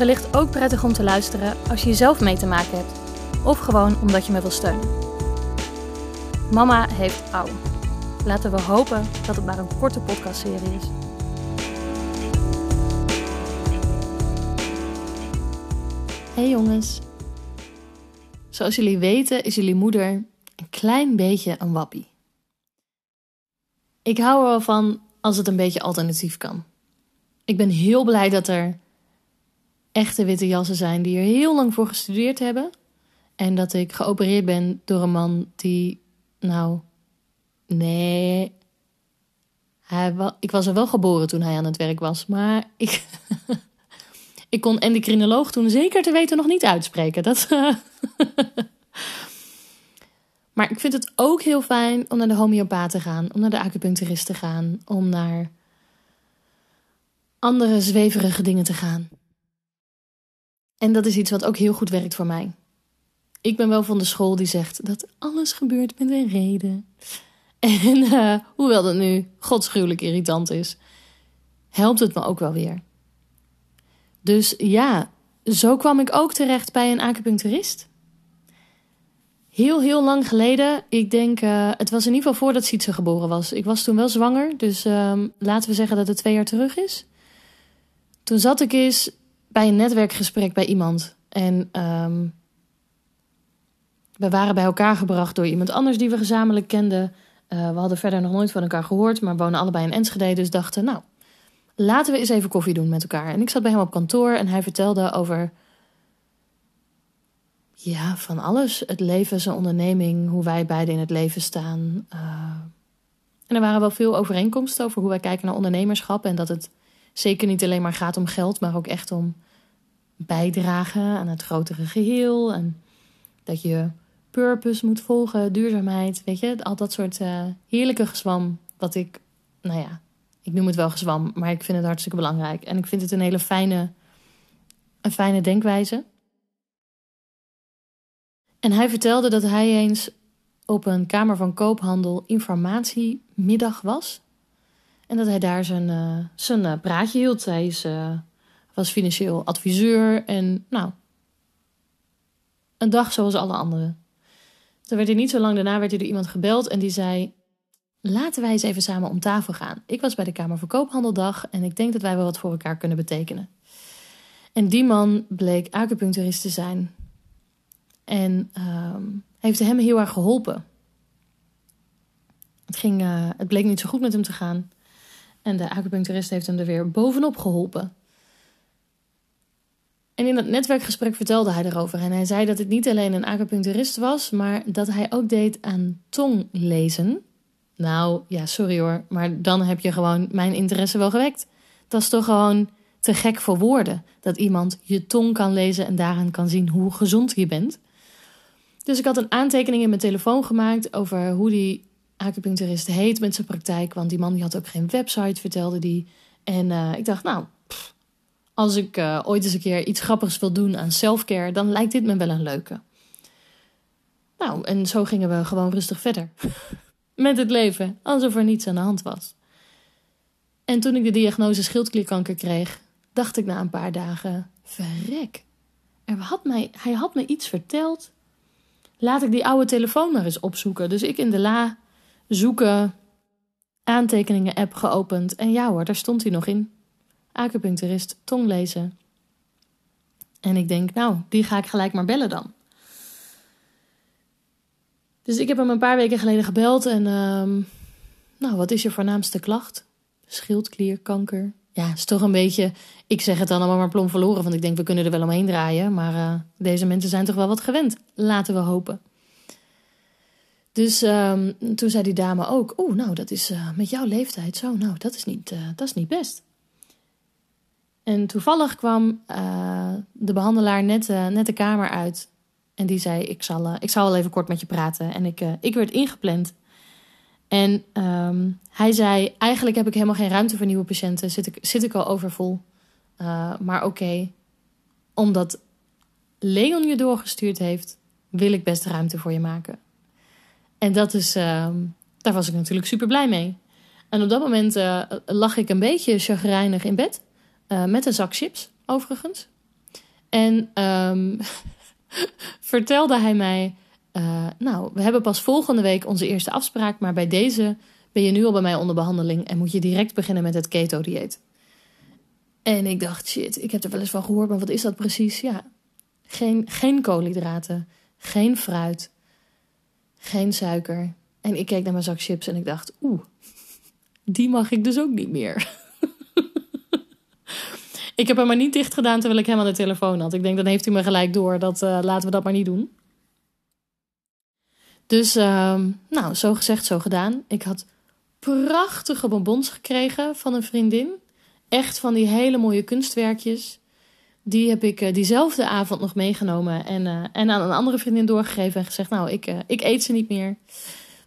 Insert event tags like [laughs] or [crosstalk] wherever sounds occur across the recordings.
wellicht ook prettig om te luisteren als je zelf mee te maken hebt. Of gewoon omdat je me wil steunen. Mama heeft ouw. Laten we hopen dat het maar een korte podcastserie is. Hey jongens. Zoals jullie weten is jullie moeder een klein beetje een wappie. Ik hou er wel van als het een beetje alternatief kan. Ik ben heel blij dat er echte witte jassen zijn die er heel lang voor gestudeerd hebben. En dat ik geopereerd ben door een man die, nou, nee. Hij, ik was er wel geboren toen hij aan het werk was, maar ik, [laughs] ik kon endocrinoloog toen zeker te weten nog niet uitspreken. Dat, [laughs] maar ik vind het ook heel fijn om naar de homeopaat te gaan, om naar de acupuncturist te gaan, om naar andere zweverige dingen te gaan. En dat is iets wat ook heel goed werkt voor mij. Ik ben wel van de school die zegt dat alles gebeurt met een reden. [laughs] En uh, hoewel dat nu godschuwelijk irritant is, helpt het me ook wel weer. Dus ja, zo kwam ik ook terecht bij een acupuncturist. Heel, heel lang geleden. Ik denk, uh, het was in ieder geval voordat Sietse geboren was. Ik was toen wel zwanger, dus um, laten we zeggen dat het twee jaar terug is. Toen zat ik eens bij een netwerkgesprek bij iemand. En um, we waren bij elkaar gebracht door iemand anders die we gezamenlijk kenden. Uh, we hadden verder nog nooit van elkaar gehoord, maar wonen allebei in Enschede. Dus dachten, nou, laten we eens even koffie doen met elkaar. En ik zat bij hem op kantoor en hij vertelde over. Ja, van alles. Het leven, zijn onderneming, hoe wij beiden in het leven staan. Uh, en er waren wel veel overeenkomsten over hoe wij kijken naar ondernemerschap. En dat het zeker niet alleen maar gaat om geld, maar ook echt om bijdragen aan het grotere geheel. En dat je purpose moet volgen, duurzaamheid, weet je, al dat soort uh, heerlijke gezwam. Wat ik, nou ja, ik noem het wel gezwam, maar ik vind het hartstikke belangrijk. En ik vind het een hele fijne, een fijne denkwijze. En hij vertelde dat hij eens op een Kamer van Koophandel informatiemiddag was. En dat hij daar zijn, uh, zijn uh, praatje hield. Hij is, was financieel adviseur en nou, een dag zoals alle anderen. Toen werd hij niet zo lang daarna werd hij door iemand gebeld en die zei: Laten wij eens even samen om tafel gaan. Ik was bij de Kamer van Koophandeldag en ik denk dat wij wel wat voor elkaar kunnen betekenen. En die man bleek acupuncturist te zijn. En um, heeft hem heel erg geholpen. Het, ging, uh, het bleek niet zo goed met hem te gaan. En de acupuncturist heeft hem er weer bovenop geholpen. En in dat netwerkgesprek vertelde hij erover. En hij zei dat het niet alleen een acupuncturist was, maar dat hij ook deed aan tonglezen. Nou, ja, sorry hoor, maar dan heb je gewoon mijn interesse wel gewekt. Dat is toch gewoon te gek voor woorden. Dat iemand je tong kan lezen en daaraan kan zien hoe gezond je bent. Dus ik had een aantekening in mijn telefoon gemaakt over hoe die acupuncturist heet met zijn praktijk. Want die man die had ook geen website, vertelde die. En uh, ik dacht, nou, als ik uh, ooit eens een keer iets grappigs wil doen aan selfcare, dan lijkt dit me wel een leuke. Nou, en zo gingen we gewoon rustig verder. [laughs] met het leven, alsof er niets aan de hand was. En toen ik de diagnose schildklierkanker kreeg, dacht ik na een paar dagen: verrek. Er had mij, hij had me iets verteld. Laat ik die oude telefoon maar eens opzoeken. Dus ik in de la zoeken, aantekeningen-app geopend. En ja hoor, daar stond hij nog in. Acupuncturist, tonglezen. En ik denk, nou, die ga ik gelijk maar bellen dan. Dus ik heb hem een paar weken geleden gebeld en, um, nou, wat is je voornaamste klacht? Schildklierkanker. Ja, is toch een beetje, ik zeg het dan allemaal maar plom verloren, want ik denk we kunnen er wel omheen draaien. Maar uh, deze mensen zijn toch wel wat gewend, laten we hopen. Dus um, toen zei die dame ook: Oeh, nou, dat is uh, met jouw leeftijd zo. Nou, dat is niet, uh, dat is niet best. En toevallig kwam uh, de behandelaar net, uh, net de kamer uit. En die zei: Ik zal, uh, ik zal wel even kort met je praten. En ik, ik werd ingepland. En um, hij zei: Eigenlijk heb ik helemaal geen ruimte voor nieuwe patiënten. Zit ik, zit ik al overvol. maar oké, omdat Leon je doorgestuurd heeft, wil ik best ruimte voor je maken. En dat is, ehm, daar was ik natuurlijk super blij mee. En op dat moment lag ik een beetje chagrijnig in bed. Uh, met een zak chips, overigens. En um, [laughs] vertelde hij mij: uh, Nou, we hebben pas volgende week onze eerste afspraak, maar bij deze ben je nu al bij mij onder behandeling en moet je direct beginnen met het keto-dieet. En ik dacht: shit, ik heb er wel eens van gehoord, maar wat is dat precies? Ja, geen, geen koolhydraten, geen fruit, geen suiker. En ik keek naar mijn zak chips en ik dacht: Oeh, die mag ik dus ook niet meer. [laughs] Ik heb hem maar niet dicht gedaan terwijl ik hem aan de telefoon had. Ik denk, dan heeft hij me gelijk door. Dat, uh, laten we dat maar niet doen. Dus, uh, nou, zo gezegd, zo gedaan. Ik had prachtige bonbons gekregen van een vriendin. Echt van die hele mooie kunstwerkjes. Die heb ik uh, diezelfde avond nog meegenomen en, uh, en aan een andere vriendin doorgegeven. En gezegd, nou, ik, ik eet ze niet meer.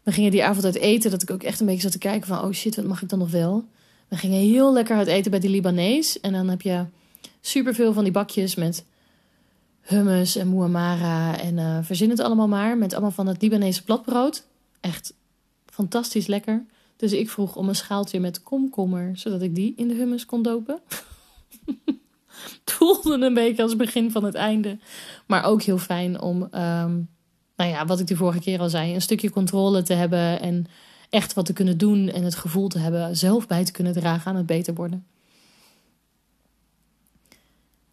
We gingen die avond uit eten, dat ik ook echt een beetje zat te kijken van... oh shit, wat mag ik dan nog wel? We gingen heel lekker uit eten bij die Libanees. En dan heb je superveel van die bakjes met hummus en muamara en uh, verzin het allemaal maar. Met allemaal van het Libanese platbrood. Echt fantastisch lekker. Dus ik vroeg om een schaaltje met komkommer, zodat ik die in de hummus kon dopen. het [laughs] voelde een beetje als begin van het einde. Maar ook heel fijn om, um, nou ja, wat ik de vorige keer al zei, een stukje controle te hebben en echt wat te kunnen doen en het gevoel te hebben zelf bij te kunnen dragen aan het beter worden.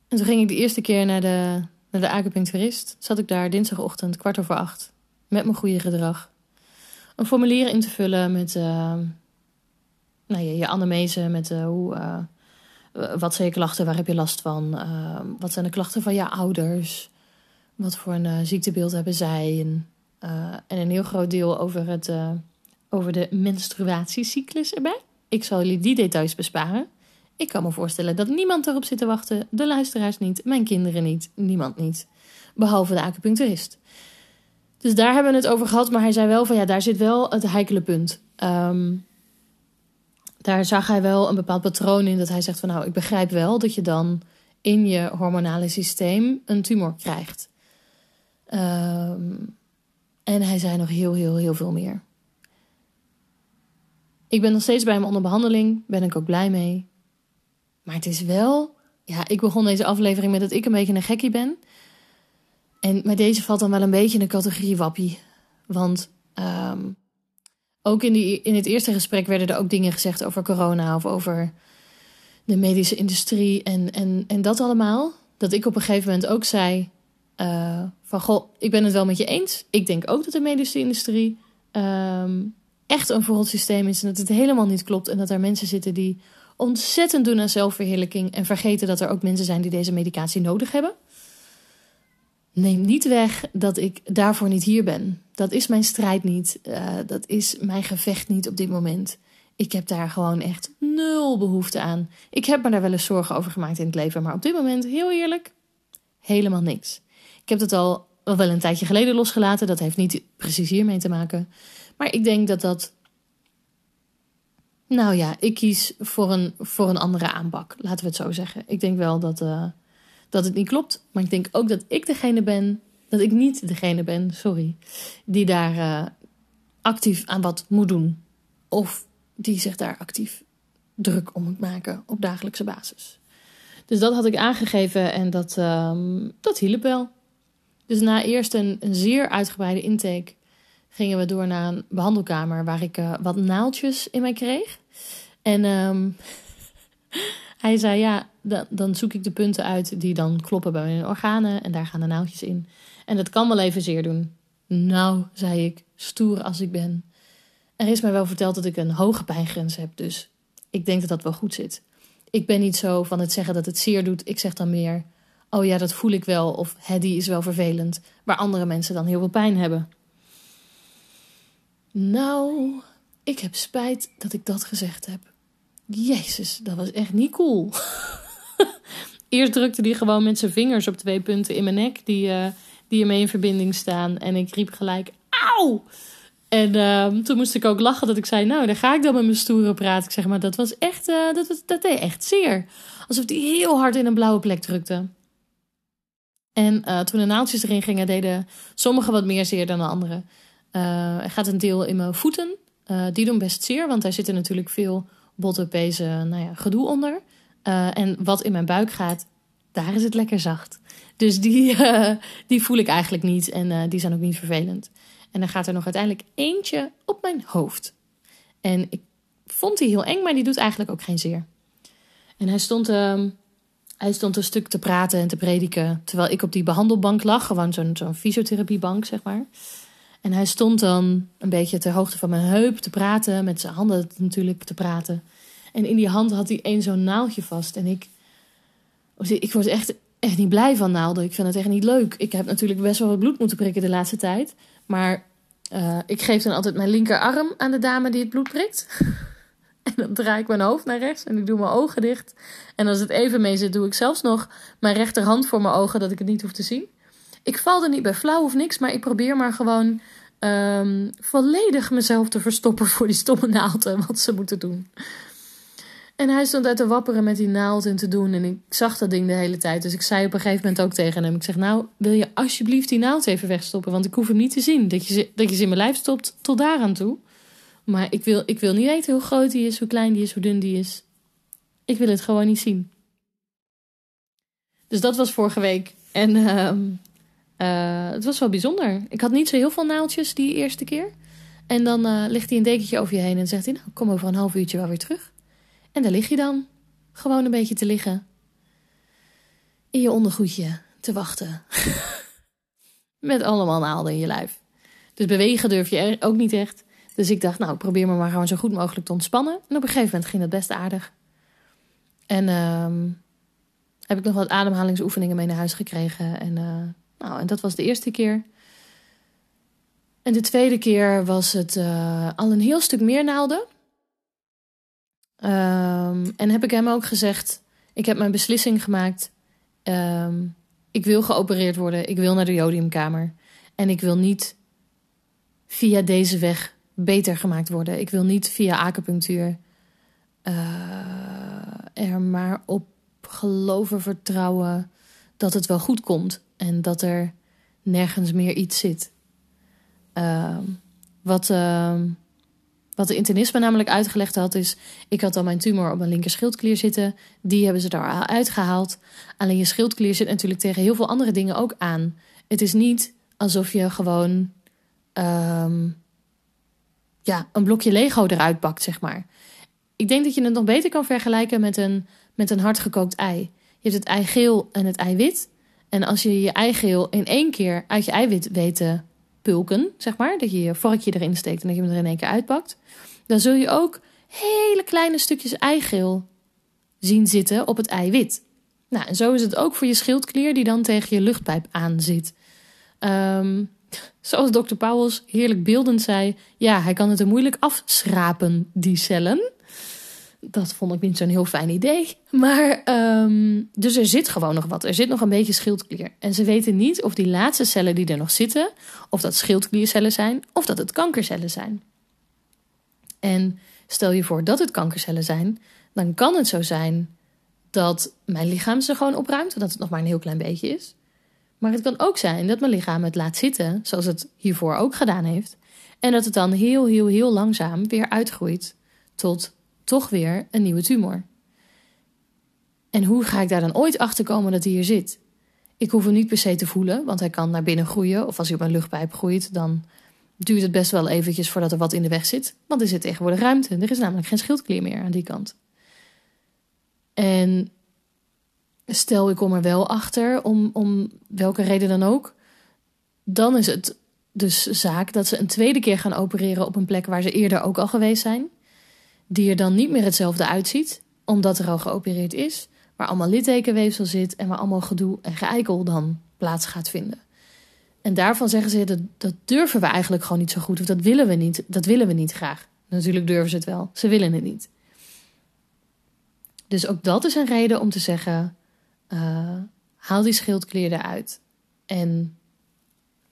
En toen ging ik de eerste keer naar de, naar de acupuncturist. Zat ik daar dinsdagochtend, kwart over acht, met mijn goede gedrag. Een formulier in te vullen met uh, nou, je, je anamnese, met uh, hoe, uh, wat zijn je klachten, waar heb je last van, wat zijn de klachten van je ouders, wat voor een ziektebeeld hebben zij. En, en een heel groot deel over het over de menstruatiecyclus erbij. Ik zal jullie die details besparen. Ik kan me voorstellen dat niemand erop zit te wachten. De luisteraars niet, mijn kinderen niet, niemand niet. Behalve de acupuncturist. Dus daar hebben we het over gehad. Maar hij zei wel van ja, daar zit wel het heikele punt. Um, daar zag hij wel een bepaald patroon in. Dat hij zegt van nou, ik begrijp wel dat je dan in je hormonale systeem een tumor krijgt. Um, en hij zei nog heel, heel, heel veel meer. Ik ben nog steeds bij hem onder behandeling, ben ik ook blij mee. Maar het is wel, ja, ik begon deze aflevering met dat ik een beetje een gekkie ben. En met deze valt dan wel een beetje in de categorie wappie. Want um, ook in, die, in het eerste gesprek werden er ook dingen gezegd over corona of over de medische industrie en, en, en dat allemaal. Dat ik op een gegeven moment ook zei: uh, van goh, ik ben het wel met je eens. Ik denk ook dat de medische industrie um, echt een verrot systeem is en dat het helemaal niet klopt. En dat er mensen zitten die ontzettend doen aan zelfverheerlijking en vergeten dat er ook mensen zijn die deze medicatie nodig hebben. Neem niet weg dat ik daarvoor niet hier ben. Dat is mijn strijd niet. Uh, dat is mijn gevecht niet op dit moment. Ik heb daar gewoon echt nul behoefte aan. Ik heb me daar wel eens zorgen over gemaakt in het leven, maar op dit moment, heel eerlijk, helemaal niks. Ik heb het al wel een tijdje geleden losgelaten. Dat heeft niet precies hiermee te maken. Maar ik denk dat dat. Nou ja, ik kies voor een, voor een andere aanpak. Laten we het zo zeggen. Ik denk wel dat, uh, dat het niet klopt. Maar ik denk ook dat ik degene ben. Dat ik niet degene ben, sorry. Die daar uh, actief aan wat moet doen. Of die zich daar actief druk om moet maken op dagelijkse basis. Dus dat had ik aangegeven en dat, um, dat hielp wel. Dus na eerst een, een zeer uitgebreide intake gingen we door naar een behandelkamer waar ik uh, wat naaltjes in mij kreeg. En um, [laughs] hij zei: Ja, dan, dan zoek ik de punten uit die dan kloppen bij mijn organen. En daar gaan de naaltjes in. En dat kan wel even zeer doen. Nou, zei ik, stoer als ik ben. Er is mij wel verteld dat ik een hoge pijngrens heb, dus ik denk dat dat wel goed zit. Ik ben niet zo van het zeggen dat het zeer doet. Ik zeg dan meer: Oh ja, dat voel ik wel. Of die is wel vervelend. Waar andere mensen dan heel veel pijn hebben. Nou, ik heb spijt dat ik dat gezegd heb. Jezus, dat was echt niet cool. [laughs] Eerst drukte hij gewoon met zijn vingers op twee punten in mijn nek, die, uh, die ermee in verbinding staan. En ik riep gelijk, auw! En uh, toen moest ik ook lachen dat ik zei, nou, daar ga ik dan met mijn stoere praat. Ik zeg maar, dat was echt, uh, dat, dat deed echt zeer. Alsof hij heel hard in een blauwe plek drukte. En uh, toen de naaldjes erin gingen, deden sommige wat meer zeer dan de andere. Er gaat een deel in mijn voeten. die doen best zeer, want daar zitten natuurlijk veel bottenpezen, nou ja, gedoe onder. en wat in mijn buik gaat, daar is het lekker zacht. Dus die, [laughs] die voel ik eigenlijk niet en die zijn ook niet vervelend. En dan gaat er nog uiteindelijk eentje op mijn hoofd. En ik vond die heel eng, maar die doet eigenlijk ook geen zeer. En hij stond, uh, hij stond een stuk te praten en te prediken. Terwijl ik op die behandelbank lag. Gewoon zo'n zo'n fysiotherapiebank, zeg maar. En hij stond dan een beetje ter hoogte van mijn heup te praten. Met zijn handen natuurlijk te praten. En in die hand had hij één zo'n naaldje vast. En ik, ik word echt, echt niet blij van naalden. Ik vind het echt niet leuk. Ik heb natuurlijk best wel wat bloed moeten prikken de laatste tijd. Maar uh, ik geef dan altijd mijn linkerarm aan de dame die het bloed prikt. [laughs] en dan draai ik mijn hoofd naar rechts en ik doe mijn ogen dicht. En als het even mee zit, doe ik zelfs nog mijn rechterhand voor mijn ogen, dat ik het niet hoef te zien. Ik val er niet bij flauw of niks, maar ik probeer maar gewoon um, volledig mezelf te verstoppen voor die stomme naalden, wat ze moeten doen. En hij stond uit te wapperen met die naald en te doen. En ik zag dat ding de hele tijd. Dus ik zei op een gegeven moment ook tegen hem: Ik zeg, nou, wil je alsjeblieft die naald even wegstoppen? Want ik hoef hem niet te zien. Dat je, dat je ze in mijn lijf stopt tot daar aan toe. Maar ik wil, ik wil niet weten hoe groot die is, hoe klein die is, hoe dun die is. Ik wil het gewoon niet zien. Dus dat was vorige week. En uh, uh, het was wel bijzonder. Ik had niet zo heel veel naaldjes die eerste keer. En dan uh, ligt hij een dekentje over je heen en zegt hij: Nou, kom over een half uurtje wel weer terug. En daar lig je dan, gewoon een beetje te liggen. In je ondergoedje te wachten. [laughs] Met allemaal naalden in je lijf. Dus bewegen durf je ook niet echt. Dus ik dacht, nou, probeer me maar gewoon zo goed mogelijk te ontspannen. En op een gegeven moment ging het best aardig. En uh, heb ik nog wat ademhalingsoefeningen mee naar huis gekregen. En, uh, nou, en dat was de eerste keer. En de tweede keer was het uh, al een heel stuk meer naalden. Um, en heb ik hem ook gezegd: Ik heb mijn beslissing gemaakt. Um, ik wil geopereerd worden. Ik wil naar de jodiumkamer. En ik wil niet via deze weg beter gemaakt worden. Ik wil niet via acupunctuur uh, er maar op geloven, vertrouwen dat het wel goed komt. En dat er nergens meer iets zit. Uh, wat. Uh, wat de internist me namelijk uitgelegd had, is: ik had al mijn tumor op mijn linker schildklier zitten. Die hebben ze daar uitgehaald. Alleen je schildklier zit natuurlijk tegen heel veel andere dingen ook aan. Het is niet alsof je gewoon um, ja, een blokje Lego eruit bakt, zeg maar. Ik denk dat je het nog beter kan vergelijken met een, met een hardgekookt ei. Je hebt het eigeel en het eiwit. En als je je eigeel in één keer uit je eiwit weet te pulken, zeg maar, dat je je vorkje erin steekt en dat je hem er in één keer uitpakt, dan zul je ook hele kleine stukjes eigeel zien zitten op het eiwit. Nou, en zo is het ook voor je schildklier die dan tegen je luchtpijp aan zit. Um, zoals dokter Pauwels heerlijk beeldend zei, ja, hij kan het er moeilijk afschrapen, die cellen. Dat vond ik niet zo'n heel fijn idee. Maar, um, dus er zit gewoon nog wat. Er zit nog een beetje schildklier. En ze weten niet of die laatste cellen die er nog zitten, of dat schildkliercellen zijn, of dat het kankercellen zijn. En stel je voor dat het kankercellen zijn, dan kan het zo zijn dat mijn lichaam ze gewoon opruimt, dat het nog maar een heel klein beetje is. Maar het kan ook zijn dat mijn lichaam het laat zitten, zoals het hiervoor ook gedaan heeft, en dat het dan heel, heel, heel langzaam weer uitgroeit tot toch weer een nieuwe tumor. En hoe ga ik daar dan ooit achter komen dat hij hier zit? Ik hoef hem niet per se te voelen, want hij kan naar binnen groeien. Of als hij op een luchtpijp groeit, dan duurt het best wel eventjes voordat er wat in de weg zit. Want er zit tegenwoordig ruimte. Er is namelijk geen schildklier meer aan die kant. En stel ik kom er wel achter, om, om welke reden dan ook, dan is het dus zaak dat ze een tweede keer gaan opereren op een plek waar ze eerder ook al geweest zijn. Die er dan niet meer hetzelfde uitziet, omdat er al geopereerd is, waar allemaal littekenweefsel zit en waar allemaal gedoe en geëikel dan plaats gaat vinden. En daarvan zeggen ze dat, dat durven we eigenlijk gewoon niet zo goed. Of dat willen we niet. Dat willen we niet graag. Natuurlijk durven ze het wel. Ze willen het niet. Dus ook dat is een reden om te zeggen: uh, haal die schildklier eruit. En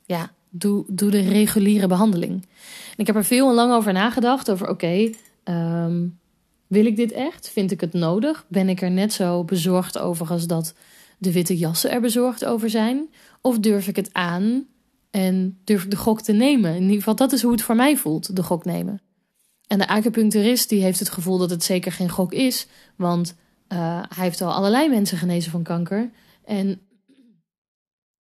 ja, doe, doe de reguliere behandeling. Ik heb er veel en lang over nagedacht. Over oké, ehm, wil ik dit echt? Vind ik het nodig? Ben ik er net zo bezorgd over als dat de witte jassen er bezorgd over zijn? Of durf ik het aan en durf ik de gok te nemen? In ieder geval, dat is hoe het voor mij voelt, de gok nemen. En de acupuncturist die heeft het gevoel dat het zeker geen gok is, want uh, hij heeft al allerlei mensen genezen van kanker. En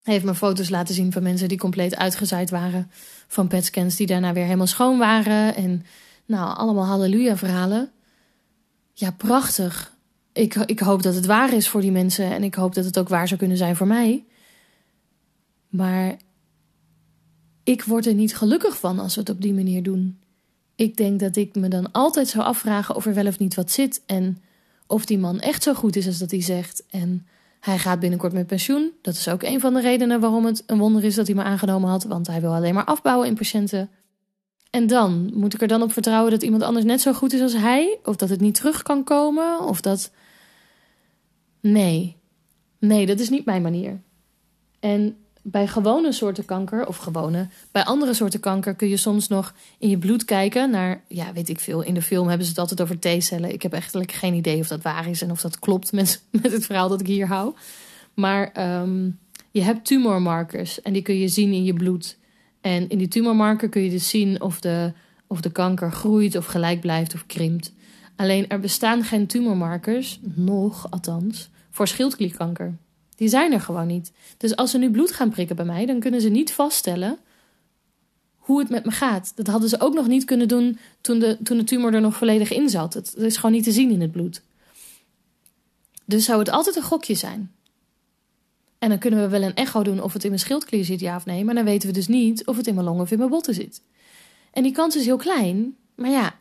hij heeft me foto's laten zien van mensen die compleet uitgezaaid waren van petscans, die daarna weer helemaal schoon waren. En nou, allemaal halleluja-verhalen. Ja, prachtig. Ik, ik hoop dat het waar is voor die mensen en ik hoop dat het ook waar zou kunnen zijn voor mij. Maar ik word er niet gelukkig van als we het op die manier doen. Ik denk dat ik me dan altijd zou afvragen of er wel of niet wat zit en of die man echt zo goed is als dat hij zegt. En hij gaat binnenkort met pensioen. Dat is ook een van de redenen waarom het een wonder is dat hij me aangenomen had, want hij wil alleen maar afbouwen in patiënten. En dan moet ik er dan op vertrouwen dat iemand anders net zo goed is als hij, of dat het niet terug kan komen, of dat. Nee, nee, dat is niet mijn manier. En bij gewone soorten kanker, of gewone, bij andere soorten kanker kun je soms nog in je bloed kijken naar, ja, weet ik veel. In de film hebben ze het altijd over T-cellen. Ik heb eigenlijk geen idee of dat waar is en of dat klopt met, [laughs] met het verhaal dat ik hier hou. Maar um, je hebt tumormarkers en die kun je zien in je bloed. En in die tumormarker kun je dus zien of de, of de kanker groeit of gelijk blijft of krimpt. Alleen er bestaan geen tumormarkers, nog althans, voor schildklierkanker. Die zijn er gewoon niet. Dus als ze nu bloed gaan prikken bij mij, dan kunnen ze niet vaststellen hoe het met me gaat. Dat hadden ze ook nog niet kunnen doen toen de, toen de tumor er nog volledig in zat. Het is gewoon niet te zien in het bloed. Dus zou het altijd een gokje zijn. En dan kunnen we wel een echo doen of het in mijn schildklier zit, ja of nee. Maar dan weten we dus niet of het in mijn longen of in mijn botten zit. En die kans is heel klein. Maar ja,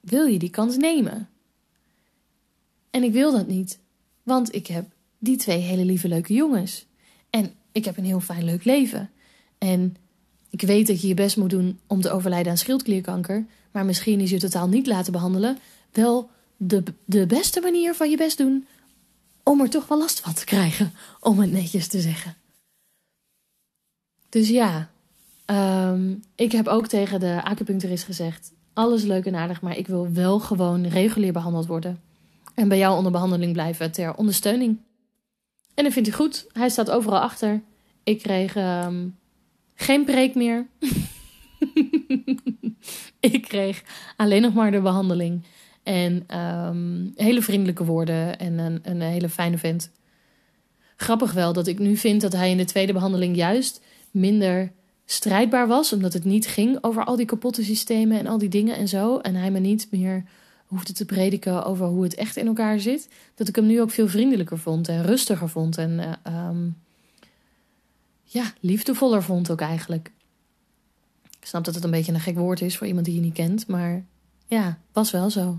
wil je die kans nemen? En ik wil dat niet. Want ik heb die twee hele lieve leuke jongens. En ik heb een heel fijn leuk leven. En ik weet dat je je best moet doen om te overlijden aan schildklierkanker. Maar misschien is je totaal niet laten behandelen wel de, de beste manier van je best doen om er toch wel last van te krijgen, om het netjes te zeggen. Dus ja, ehm, ik heb ook tegen de acupuncturist gezegd: alles leuk en aardig, maar ik wil wel gewoon regulier behandeld worden. En bij jou onder behandeling blijven ter ondersteuning. En dat vindt hij goed. Hij staat overal achter. Ik kreeg um, geen preek meer. [laughs] ik kreeg alleen nog maar de behandeling. En um, hele vriendelijke woorden en een, een hele fijne vent. Grappig wel dat ik nu vind dat hij in de tweede behandeling juist minder strijdbaar was. Omdat het niet ging over al die kapotte systemen en al die dingen en zo. En hij me niet meer hoefde te prediken over hoe het echt in elkaar zit, dat ik hem nu ook veel vriendelijker vond en rustiger vond en uh, um, ja, liefdevoller vond ook eigenlijk. Ik snap dat het een beetje een gek woord is voor iemand die je niet kent, maar ja, was wel zo.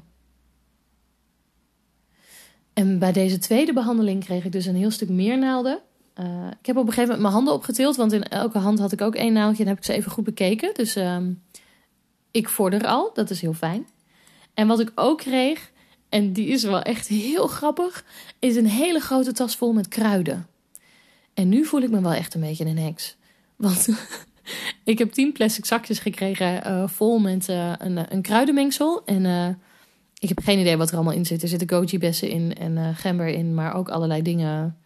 En bij deze tweede behandeling kreeg ik dus een heel stuk meer naalden. Uh, ik heb op een gegeven moment mijn handen opgetild, want in elke hand had ik ook één naaldje en heb ik ze even goed bekeken. Dus um, ik vorder al, dat is heel fijn. En wat ik ook kreeg, en die is wel echt heel grappig, is een hele grote tas vol met kruiden. En nu voel ik me wel echt een beetje een heks. Want [laughs] ik heb tien plastic zakjes gekregen uh, vol met uh, een, een kruidenmengsel. En ik heb geen idee wat er allemaal in zit. Er zitten goji-bessen in en gember in, maar ook allerlei dingen.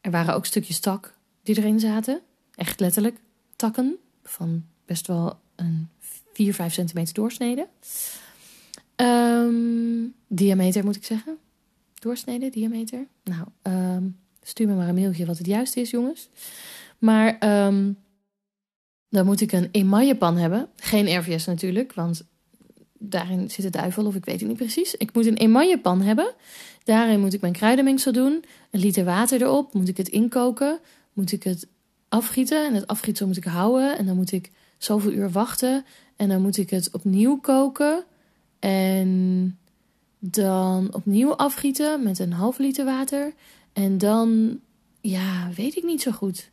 Er waren ook stukjes tak die erin zaten. Echt letterlijk takken van best wel een 4, 5 centimeter doorsnede. Um, diameter moet ik zeggen. Doorsnede, diameter. Nou, um, stuur me maar een mailtje wat het juiste is, jongens. Maar um, dan moet ik een emaillepan hebben. Geen RVS natuurlijk, want daarin zit de duivel of ik weet het niet precies. Ik moet een emaillepan hebben. Daarin moet ik mijn kruidenmengsel doen. Een liter water erop. Moet ik het inkoken. Moet ik het afgieten. En het afgieten moet ik houden. En dan moet ik zoveel uur wachten. En dan moet ik het opnieuw koken. En dan opnieuw afgieten met een half liter water. En dan, ja, weet ik niet zo goed.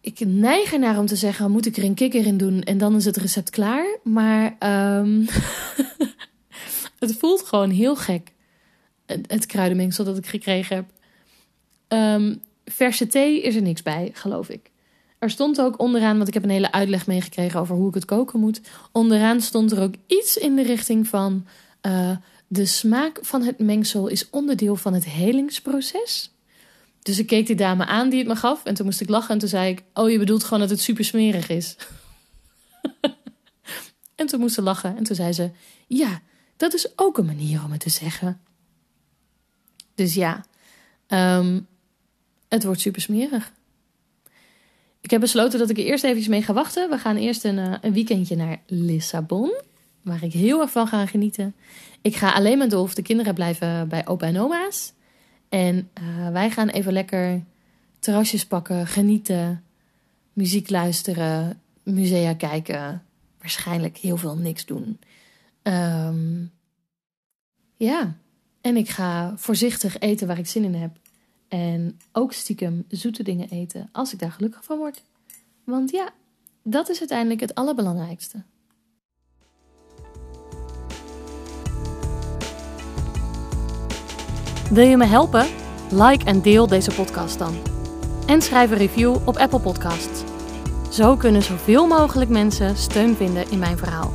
Ik neig ernaar om te zeggen, moet ik er een kikker in doen en dan is het recept klaar. Maar um, [laughs] het voelt gewoon heel gek, het, kruidenmengsel dat ik gekregen heb. Ehm, verse thee is er niks bij, geloof ik. Er stond ook onderaan, want ik heb een hele uitleg meegekregen over hoe ik het koken moet. Onderaan stond er ook iets in de richting van. Uh, de smaak van het mengsel is onderdeel van het helingsproces. Dus ik keek die dame aan die het me gaf en toen moest ik lachen en toen zei ik: Oh, je bedoelt gewoon dat het super smerig is. [laughs] en toen moest ze lachen en toen zei ze: Ja, dat is ook een manier om het te zeggen. Dus ja, um, het wordt super smerig. Ik heb besloten dat ik er eerst even mee ga wachten. We gaan eerst een, uh, een weekendje naar Lissabon, waar ik heel erg van ga genieten. Ik ga alleen met Dolf de kinderen blijven bij opa en oma's. En uh, wij gaan even lekker terrasjes pakken, genieten, muziek luisteren, musea kijken. Waarschijnlijk heel veel niks doen. Um, ja, en ik ga voorzichtig eten waar ik zin in heb. En ook stiekem zoete dingen eten als ik daar gelukkig van word. Want ja, dat is uiteindelijk het allerbelangrijkste. Wil je me helpen? Like en deel deze podcast dan. En schrijf een review op Apple Podcasts. Zo kunnen zoveel mogelijk mensen steun vinden in mijn verhaal.